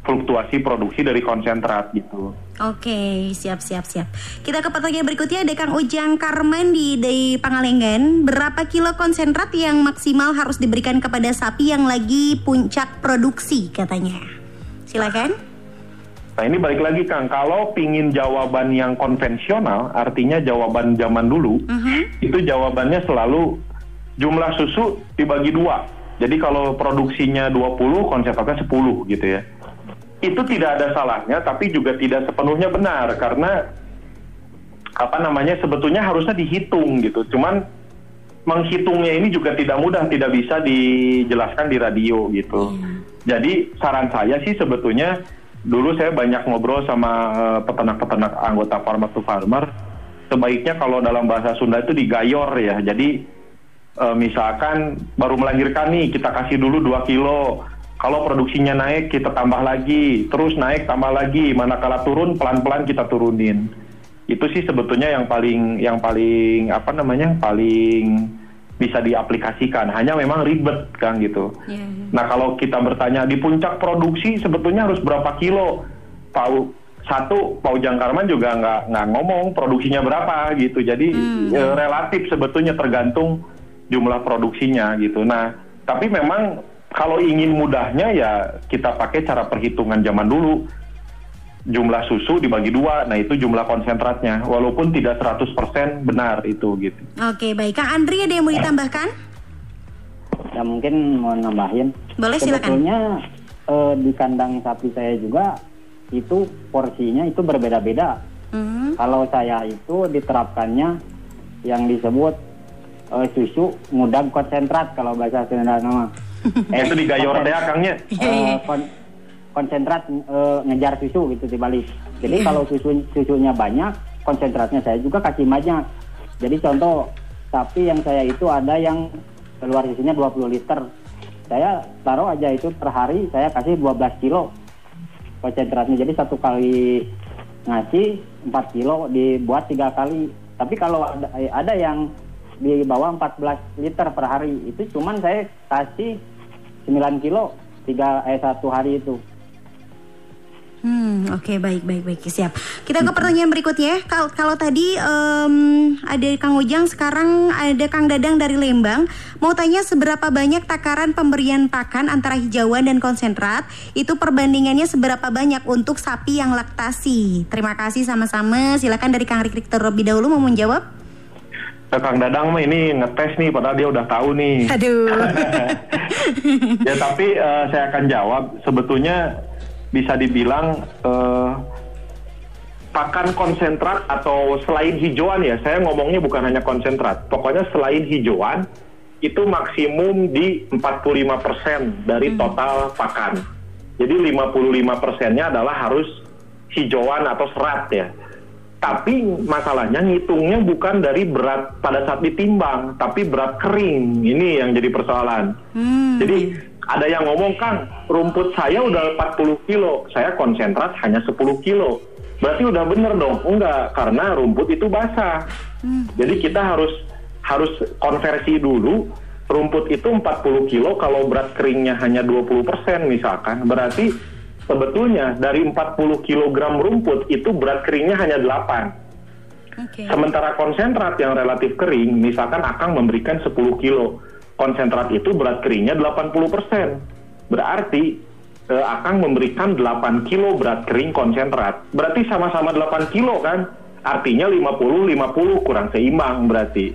fluktuasi produksi dari konsentrat gitu. Oke, siap siap siap. Kita ke pertanyaan berikutnya ada Kang Ujang Karmen di di Pangalengan. Berapa kilo konsentrat yang maksimal harus diberikan kepada sapi yang lagi puncak produksi katanya? Silakan. Nah ini balik lagi Kang, kalau pingin jawaban yang konvensional, artinya jawaban zaman dulu, Mhm. itu jawabannya selalu jumlah susu dibagi dua. Jadi kalau produksinya 20, konsentratnya 10 gitu ya. Itu tidak ada salahnya, tapi juga tidak sepenuhnya benar karena apa namanya sebetulnya harusnya dihitung gitu. Cuman menghitungnya ini juga tidak mudah, tidak bisa dijelaskan di radio gitu. Jadi saran saya sih sebetulnya dulu saya banyak ngobrol sama eh, peternak-peternak anggota farmer to farmer. Sebaiknya kalau dalam bahasa Sunda itu digayor ya. Jadi eh, misalkan baru melahirkan nih kita kasih dulu 2 kilo. Kalau produksinya naik kita tambah lagi, terus naik tambah lagi. Manakala turun pelan-pelan kita turunin. Itu sih sebetulnya yang paling yang paling apa namanya? paling bisa diaplikasikan. Hanya memang ribet kan gitu. Iya, iya. Nah kalau kita bertanya di puncak produksi sebetulnya harus berapa kilo? Pau satu Pau Jangkarman juga nggak nggak ngomong produksinya berapa gitu. Jadi eh, relatif sebetulnya tergantung jumlah produksinya gitu. Nah tapi memang kalau ingin mudahnya ya kita pakai cara perhitungan zaman dulu jumlah susu dibagi dua, nah itu jumlah konsentratnya. Walaupun tidak 100% benar itu gitu. Oke, baik. Kang Andri ada yang mau ditambahkan? Ya mungkin mau nambahin. Boleh, silakan. Sebetulnya eh, di kandang sapi saya juga itu porsinya itu berbeda-beda. Mhm. Kalau saya itu diterapkannya yang disebut eh, susu ngudang konsentrat kalau bahasa Sunda nama. Eh, itu digayor deh akangnya. Eh, kon- konsentrat eh, ngejar susu gitu dibalik. Jadi kalau susu susunya banyak, konsentratnya saya juga kasih banyak. Jadi contoh sapi yang saya itu ada yang keluar susunya 20 liter. Saya taruh aja itu per hari saya kasih 12 kilo konsentratnya. Jadi satu kali ngasih 4 kilo dibuat tiga kali. Tapi kalau ada, ada yang di bawah 14 liter per hari itu cuman saya kasih 9 kilo tiga eh satu hari itu. Hmm, oke baik baik baik siap. Kita ke pertanyaan berikutnya. Kalau kalau tadi em, ada Kang Ujang, sekarang ada Kang Dadang dari Lembang. Mau tanya seberapa banyak takaran pemberian pakan antara hijauan dan konsentrat? Itu perbandingannya seberapa banyak untuk sapi yang laktasi? Terima kasih sama-sama. Silakan dari Kang Rikrik terlebih dahulu mau menjawab. Nah, Kang Dadang mah ini ngetes nih, padahal dia udah tahu nih. Aduh. <laughs> ya tapi eh, saya akan jawab. Sebetulnya bisa dibilang eh, pakan konsentrat atau selain hijauan ya saya ngomongnya bukan hanya konsentrat. Pokoknya selain hijauan itu maksimum di 45% dari total pakan. Jadi 55 persennya adalah harus hijauan atau serat ya tapi masalahnya ngitungnya bukan dari berat pada saat ditimbang tapi berat kering ini yang jadi persoalan Hmm. jadi ada yang ngomong Kang, rumput saya udah 40 kilo, saya konsentrat hanya 10 kilo. Berarti udah bener dong? Enggak, karena rumput itu basah. Jadi kita harus harus konversi dulu. Rumput itu 40 kilo, kalau berat keringnya hanya 20% misalkan, berarti sebetulnya dari 40 kilogram rumput itu berat keringnya hanya 8. Oke. Sementara konsentrat yang relatif kering, misalkan akan memberikan 10 kilo. Konsentrat itu berat keringnya 80%. Berarti eh, akan memberikan 8 kilo berat kering konsentrat. Berarti sama-sama 8 kilo kan? Artinya 50-50 kurang seimbang berarti.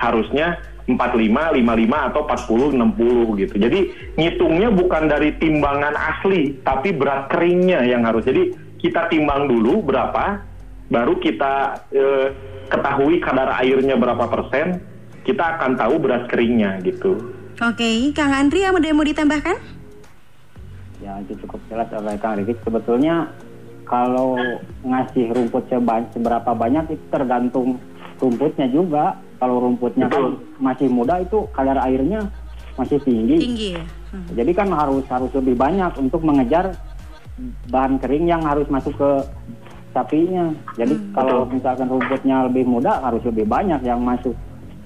Harusnya 45, 55 atau 40, 60 gitu. Jadi ngitungnya bukan dari timbangan asli, tapi berat keringnya yang harus. Jadi kita timbang dulu berapa, baru kita eh, ketahui kadar airnya berapa persen, kita akan tahu beras keringnya gitu. Oke, Kang Andri ada yang mau ditambahkan? Ya itu cukup jelas oleh Kang Rikit. Sebetulnya kalau ngasih rumput seberapa banyak itu tergantung rumputnya juga. Kalau rumputnya kan masih muda itu kadar airnya masih tinggi. Tinggi ya. Hmm. Jadi kan harus harus lebih banyak untuk mengejar bahan kering yang harus masuk ke sapinya. Jadi kalau misalkan rumputnya lebih muda harus lebih banyak yang masuk.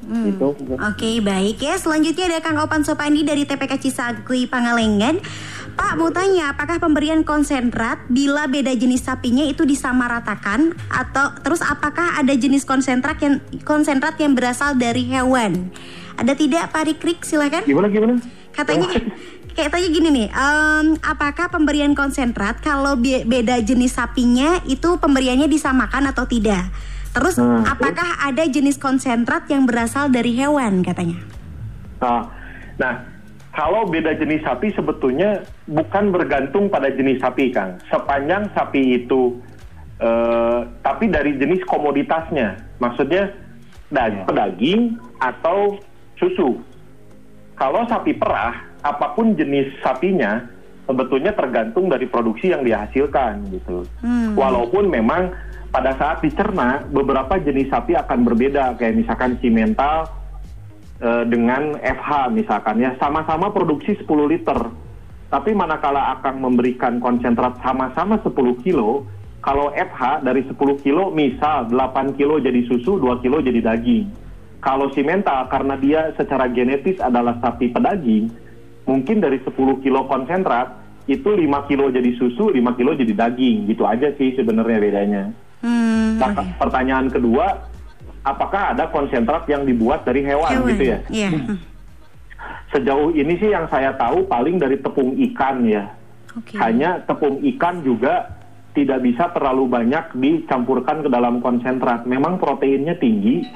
Gitu. Oke baik ya. Selanjutnya ada Kang Opan Sopandi dari TPK Cisagui Pangalengan Pak mau tanya apakah pemberian konsentrat Bila beda jenis sapinya itu disamaratakan? Atau terus apakah ada jenis konsentrat yang konsentrat yang berasal dari hewan? Ada tidak Pak Rikrik? Silakan. Gimana gimana? Katanya kayak tanya gini nih, em, apakah pemberian konsentrat kalau be- beda jenis sapinya itu pemberiannya disamakan atau tidak? Terus apakah ada jenis konsentrat yang berasal dari hewan katanya? Nah, nah, kalau beda jenis sapi sebetulnya bukan bergantung pada jenis sapi, Kang. Sepanjang sapi itu, eh, tapi dari jenis komoditasnya, maksudnya dag- pedaging atau susu. Kalau sapi perah, apa pun jenis sapinya, sebetulnya tergantung dari produksi yang dihasilkan gitu. Hmm. Walaupun memang pada saat dicerna beberapa jenis sapi akan berbeda kayak misalkan simental eh, dengan FH misalkan ya sama-sama produksi 10 liter. Tapi manakala akan memberikan konsentrat sama-sama 10 kilo, kalau FH dari 10 kilo misal 8 kilo jadi susu, 2 kilo jadi daging. Kalau simental karena dia secara genetis adalah sapi pedaging, mungkin dari 10 kilo konsentrat itu 5 kilo jadi susu, 5 kilo jadi daging. Gitu aja sih sebenarnya bedanya. Hmm, Nah, pertanyaan kedua, apakah ada konsentrat yang dibuat dari hewan, hewan. gitu ya? Iya. Sejauh ini sih yang saya tahu paling dari tepung ikan ya. Oke. Hanya tepung ikan juga tidak bisa terlalu banyak dicampurkan ke dalam konsentrat. Memang proteinnya tinggi,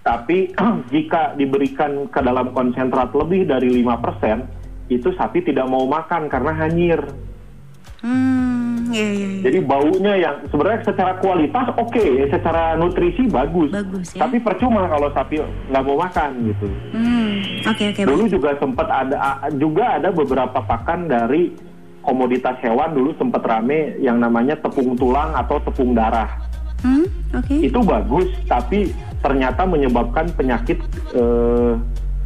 tapi <clears throat> jika diberikan ke dalam konsentrat lebih dari 5%, itu sapi tidak mau makan karena hanyir. Hmm, iya iya. iya. Jadi baunya yang sebenarnya secara kualitas oke, secara nutrisi bagus. Bagus ya. Tapi percuma kalau sapi nggak mau makan gitu. Hmm, oke oke. Dulu baik. juga sempat ada juga ada beberapa pakan dari komoditas hewan dulu sempat rame yang namanya tepung tulang atau tepung darah. Hmm, oke. Itu bagus, tapi ternyata menyebabkan penyakit eh,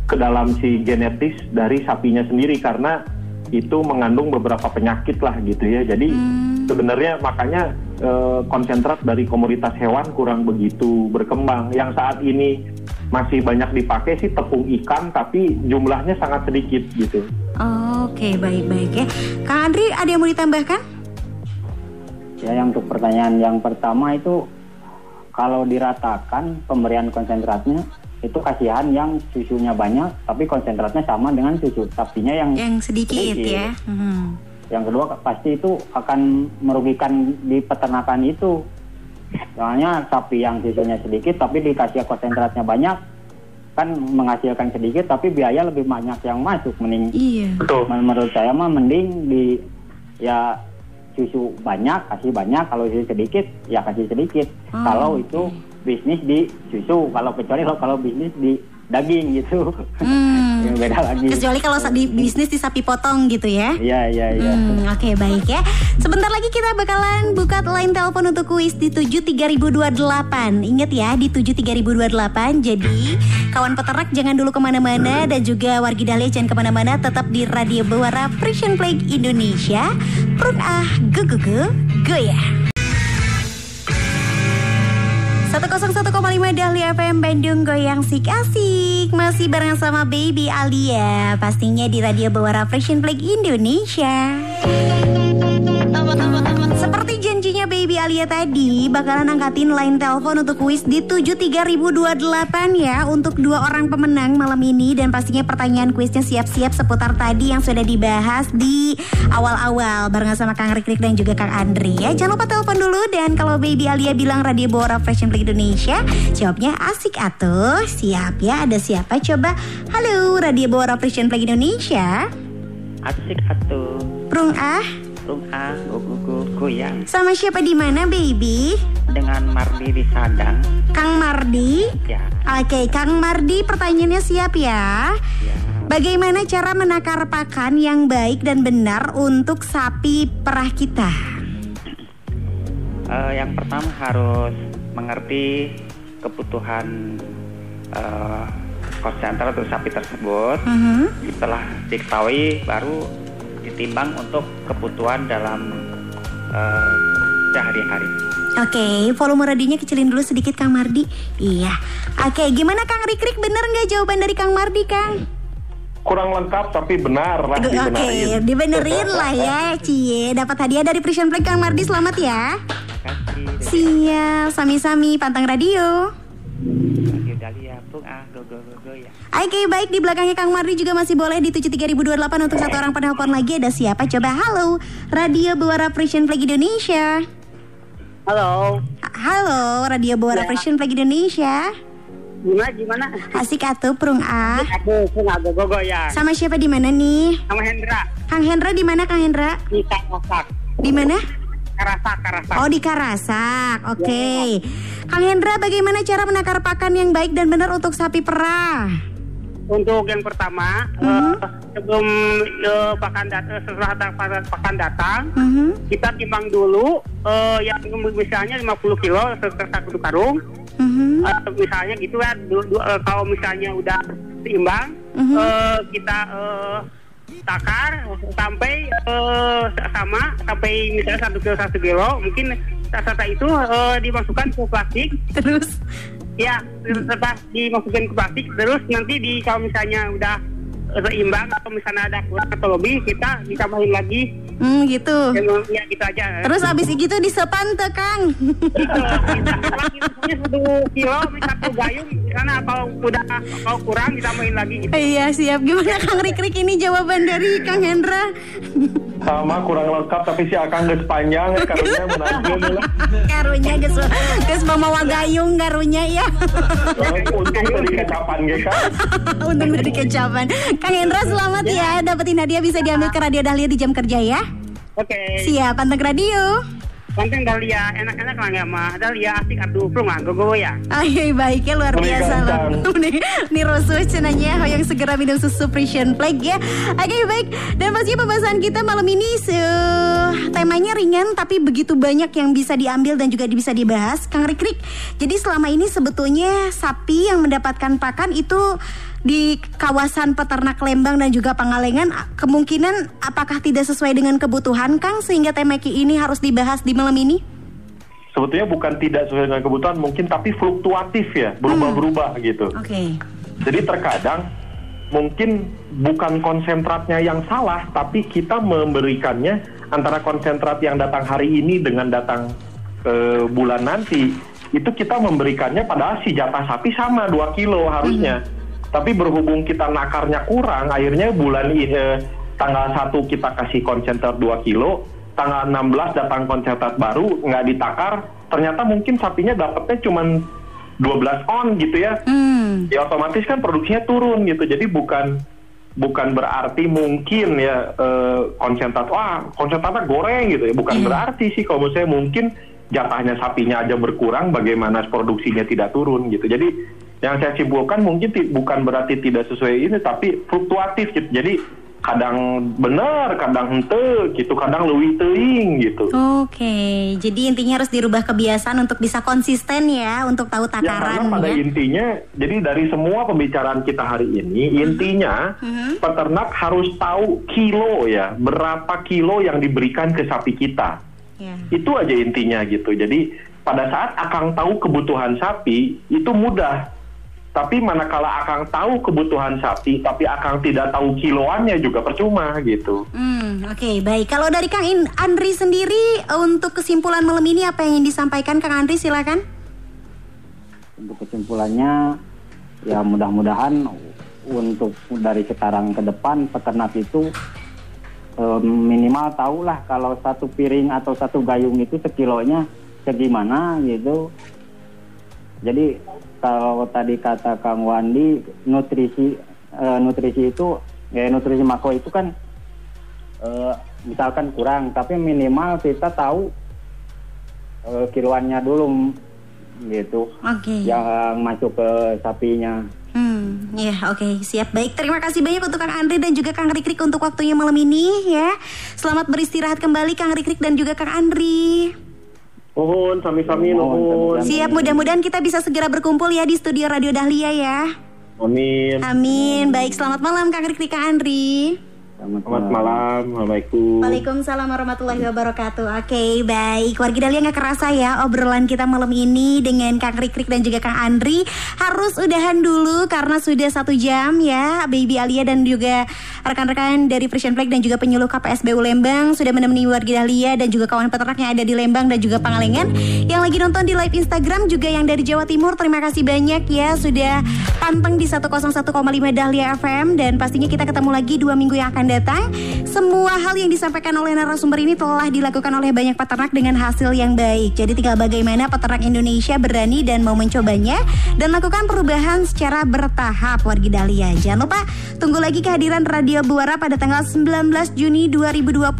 ke dalam si genetis dari sapinya sendiri karena itu mengandung beberapa penyakit lah gitu ya. Jadi Hmm. sebenarnya makanya eh, konsentrat dari komoditas hewan kurang begitu berkembang. Yang saat ini masih banyak dipakai sih tepung ikan, tapi jumlahnya sangat sedikit gitu. Oke, baik-baik ya. Kang Andri, ada yang mau ditambahkan? Ya yang untuk pertanyaan yang pertama itu kalau diratakan pemberian konsentratnya itu kasihan yang susunya banyak tapi konsentratnya sama dengan susu sapinya yang Yang sedikit, Sedikit. ya. Hmm. yang kedua pasti itu akan merugikan di peternakan itu soalnya sapi yang susunya sedikit tapi dikasih konsentratnya banyak kan menghasilkan sedikit tapi biaya lebih banyak yang masuk mending Iya. Betul. Men- menurut saya mah mending di ya susu banyak kasih banyak kalau susu sedikit ya kasih sedikit Oh, kalau itu bisnis di susu kalau kecuali kalau kalau bisnis di daging gitu. Hmm. <laughs> Ya, beda lagi. Kecuali kalau di bisnis di sapi potong gitu ya. iya iya iya. Hmm, Oke baik ya. Sebentar lagi kita bakalan buka line telepon untuk kuis di 73028 Ingat ya di 73028 Jadi kawan peternak jangan dulu ke mana-mana. Dan juga wargi Dahlia jangan ke mana-mana. Tetap di Radio Bewara Frisian Flag Indonesia. Prun ah go go go goyah 101,5 Dahlia FM Bandung Goyang Sik Asik. Masih bareng sama Baby Alia Pastinya di Radio Bawara Fashion Flag Indonesia janjinya Baby Alia tadi Bakalan angkatin line telepon untuk kuis di 73028 ya Untuk dua orang pemenang malam ini. Dan pastinya pertanyaan kuisnya siap-siap seputar tadi yang sudah dibahas di awal-awal Barengan sama Kang Rikrik dan juga Kang Andri ya. Jangan lupa telepon dulu Dan kalau Baby Alia bilang Radio Bora Fashion Flag Indonesia Jawabnya asik atuh. Siap ya ada siapa? Coba Halo Radio Bora Fashion Flag Indonesia. Asik atuh. Prung ah Tung ah go go go goyang Sama siapa di mana baby? dengan Mardi di Sadang. Kang Mardi? Ya. Oke Kang Mardi pertanyaannya siap ya? Ya. Bagaimana cara menakar pakan yang baik dan benar untuk sapi perah kita? Eh, yang pertama harus mengerti kebutuhan konsentrat atau sapi tersebut. Mhm. setelah diketahui baru ditimbang untuk kebutuhan dalam eh, sehari-hari Oke, volume radionya kecilin dulu sedikit Kang Mardi. Iya. Oke, gimana Kang Rikrik bener nggak jawaban dari Kang Mardi Kang? Kurang lengkap tapi benar lah Oke, dibenarin. dibenerin lah ya, <laughs> Cie. Dapat hadiah dari Prison Flag Kang Mardi, selamat ya. kasih Siap, sami-sami pantang radio. Dahlia Tung ah go go go goyang Oke, baik di belakangnya Kang Mardi juga masih boleh di 73028 untuk satu orang penelpon lagi ada siapa? Coba halo, Radio Buara Prison Flag Indonesia. Halo, Ha- Halo, Radio Buara Ya. Prison Flag Indonesia. gimana gimana? Asik atuh, Prung ah. Aduh, aku nggak gogo ya. Sama siapa di mana nih? Sama Hendra Kang Hendra di mana Kang Hendra? di Karasak, Di mana? Karasak, Karasak. Oh di Karasak, oke. Kang Hendra, bagaimana cara menakar pakan yang baik dan benar untuk sapi perah? untuk yang pertama Mhm. eh, sebelum eh, pakan datang setelah pakan, pakan datang Mhm. kita timbang dulu eh, yang misalnya 50 kilo satu satu karung Mhm. Eh, misalnya gitu ya kalau misalnya udah seimbang Mhm. eh, kita eh, takar sampai eh, sama sampai misalnya satu kilo satu kilo. Mungkin setelah itu eh, dimasukkan ke plastik. Terus? Ya setelah dimasukin ke plastik. Terus nanti di kalau misalnya udah seimbang atau misalnya ada kurang atau lebih kita ditambahin lagi hmm, gitu. ya gitu aja Terus abis gitu disepan tuh Kang. satu kilo satu gayung karena kalau udah kalau kurang ditambahin lagi gitu Iya siap. Gimana Kang Rikrik ini jawaban dari Kang Hendra? Sama kurang lengkap tapi si Akang geus panjang karunya menanjung lah. <laughs> Karunya geus geus mamawa gayung karunya ya. Untung tadi kecapan ge kan. <laughs> Untung dari kecapan. Kang Hendra selamat ya. Dapetin hadiah bisa diambil ke Radio Dahlia di jam kerja ya. oke Siap, panteng radio. Konten Dahlia enak-enak lah nggak mah Dahlia asik aduh plung ah gogo ya Ay, baiknya luar biasa loh. gancang. <laughs> Nih, nih Rosus cenanya yang segera minum susu Precision Plague ya. Oke baik. Dan pastinya pembahasan kita malam ini se- temanya ringan tapi begitu banyak yang bisa diambil dan juga bisa dibahas. Kang Rikrik. Jadi selama ini sebetulnya sapi yang mendapatkan pakan itu di kawasan peternak Lembang dan juga Pangalengan kemungkinan apakah tidak sesuai dengan kebutuhan Kang sehingga tema ini harus dibahas di malam ini? Sebetulnya bukan tidak sesuai dengan kebutuhan mungkin tapi fluktuatif ya, berubah-berubah gitu. Oke. Jadi terkadang mungkin bukan konsentratnya yang salah, tapi kita memberikannya antara konsentrat yang datang hari ini dengan datang eh, bulan nanti, itu kita memberikannya padahal si jatah sapi sama 2 kilo harusnya. Tapi berhubung kita nakarnya kurang, akhirnya bulan ini eh, tanggal 1 kita kasih konsentrat 2 kilo, tanggal 16 datang konsentrat baru nggak ditakar, ternyata mungkin sapinya dapetnya cuma 12 on gitu ya. Hmm. ya otomatis kan produksinya turun gitu. Jadi bukan bukan berarti mungkin ya eh, konsentrat wah konsentratnya goreng gitu ya. Bukan Iya. berarti sih. Kalau saya mungkin jatahnya sapinya aja berkurang bagaimana produksinya tidak turun gitu. Jadi yang saya simpulkan mungkin bukan berarti tidak sesuai ini tapi fluktuatif gitu jadi kadang benar kadang hente gitu kadang lebih teing gitu Oke, jadi intinya harus dirubah kebiasaan untuk bisa konsisten ya, untuk tahu Ya karena takaran pada ya. intinya, jadi dari semua pembicaraan kita hari ini, intinya Mhm. peternak harus tahu kilo ya, berapa kilo yang diberikan ke sapi kita. Ya. Itu aja intinya gitu. Jadi pada saat akang tahu kebutuhan sapi, itu mudah. Tapi manakala akang tahu kebutuhan sapi, tapi akang tidak tahu kiloannya juga percuma gitu. Hmm, oke baik. Kalau dari Kang Andri sendiri untuk kesimpulan malam ini apa yang ingin disampaikan Kang Andri silakan. untuk kesimpulannya ya mudah-mudahan untuk dari sekarang ke depan peternak itu eh, minimal tahulah kalau satu piring atau satu gayung itu sekilonya segimana gitu jadi kalau tadi kata Kang Wandi nutrisi eh, nutrisi itu ya nutrisi makro itu kan eh, misalkan kurang tapi minimal kita tahu eh, kiloannya dulu gitu Oke. yang masuk ke sapinya. Hmm, ya oke siap baik. Terima kasih banyak untuk Kang Andri dan juga Kang Rikrik untuk waktunya malam ini ya. Selamat beristirahat kembali Kang Rikrik dan juga Kang Andri. Nuhun, sami-sami nuhun. Siap mudah-mudahan kita bisa segera berkumpul ya di studio Radio Dahlia ya. Amin. Amin. Baik selamat malam Kang Rikrik Kang Andri. Selamat malam. Assalamualaikum. Waalaikumsalam warahmatullahi wabarakatuh. Oke, baik. Warga Dahlia nggak kerasa ya obrolan kita malam ini dengan Kang Rikrik dan juga Kang Andri harus udahan dulu karena sudah satu jam ya. Baby Alia dan juga rekan-rekan dari Frisian Flag dan juga penyuluh KPSBU Lembang sudah menemani warga Dahlia dan juga kawan peternak yang ada di Lembang dan juga Pangalengan yang lagi nonton di live Instagram juga yang dari Jawa Timur. Terima kasih banyak ya sudah panteng di 101,5 Dahlia FM dan pastinya kita ketemu lagi dua minggu yang akan akan datang. Semua hal yang disampaikan oleh narasumber ini telah dilakukan oleh banyak peternak dengan hasil yang baik. Jadi tinggal bagaimana peternak Indonesia berani dan mau mencobanya dan lakukan perubahan secara bertahap wargi Dahlia. Jangan lupa tunggu lagi kehadiran Radio Buara pada tanggal 19 Juni 2020.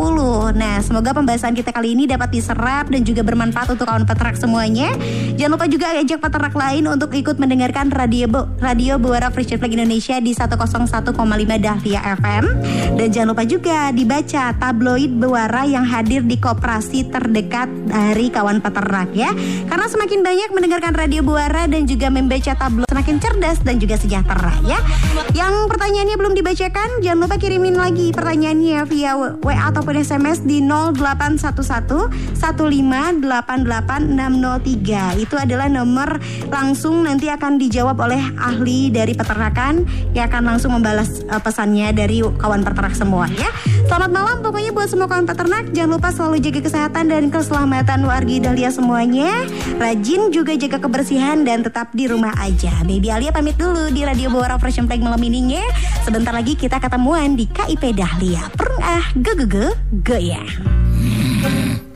Nah, semoga pembahasan kita kali ini dapat diserap dan juga bermanfaat untuk kawan peternak semuanya. Jangan lupa juga ajak peternak lain untuk ikut mendengarkan Radio Bu- Radio Buara Free Flag Indonesia di 101,5 Dahlia FM. Dan jangan lupa juga dibaca tabloid Buara yang hadir di koperasi terdekat dari kawan peternak ya. Karena semakin banyak mendengarkan Radio Buara dan juga membaca tabloid semakin cerdas dan juga sejahtera ya. Yang pertanyaannya belum dibacakan, jangan lupa kirimin lagi pertanyaannya via WA ataupun SMS di 0811 1588603. Itu adalah nomor langsung nanti akan dijawab oleh ahli dari peternakan yang akan langsung membalas uh, pesannya dari kawan peternak semua ya. Selamat malam pokoknya buat semua kawan peternak jangan lupa selalu jaga kesehatan dan keselamatan wargi Dahlia semuanya. Rajin juga jaga kebersihan dan tetap di rumah aja. Baby Alia pamit dulu di Radio Bawara Fresh Flag malam. Sebentar lagi kita ketemuan di KIP Dahlia. Perung ah, ge ge ge ge ya.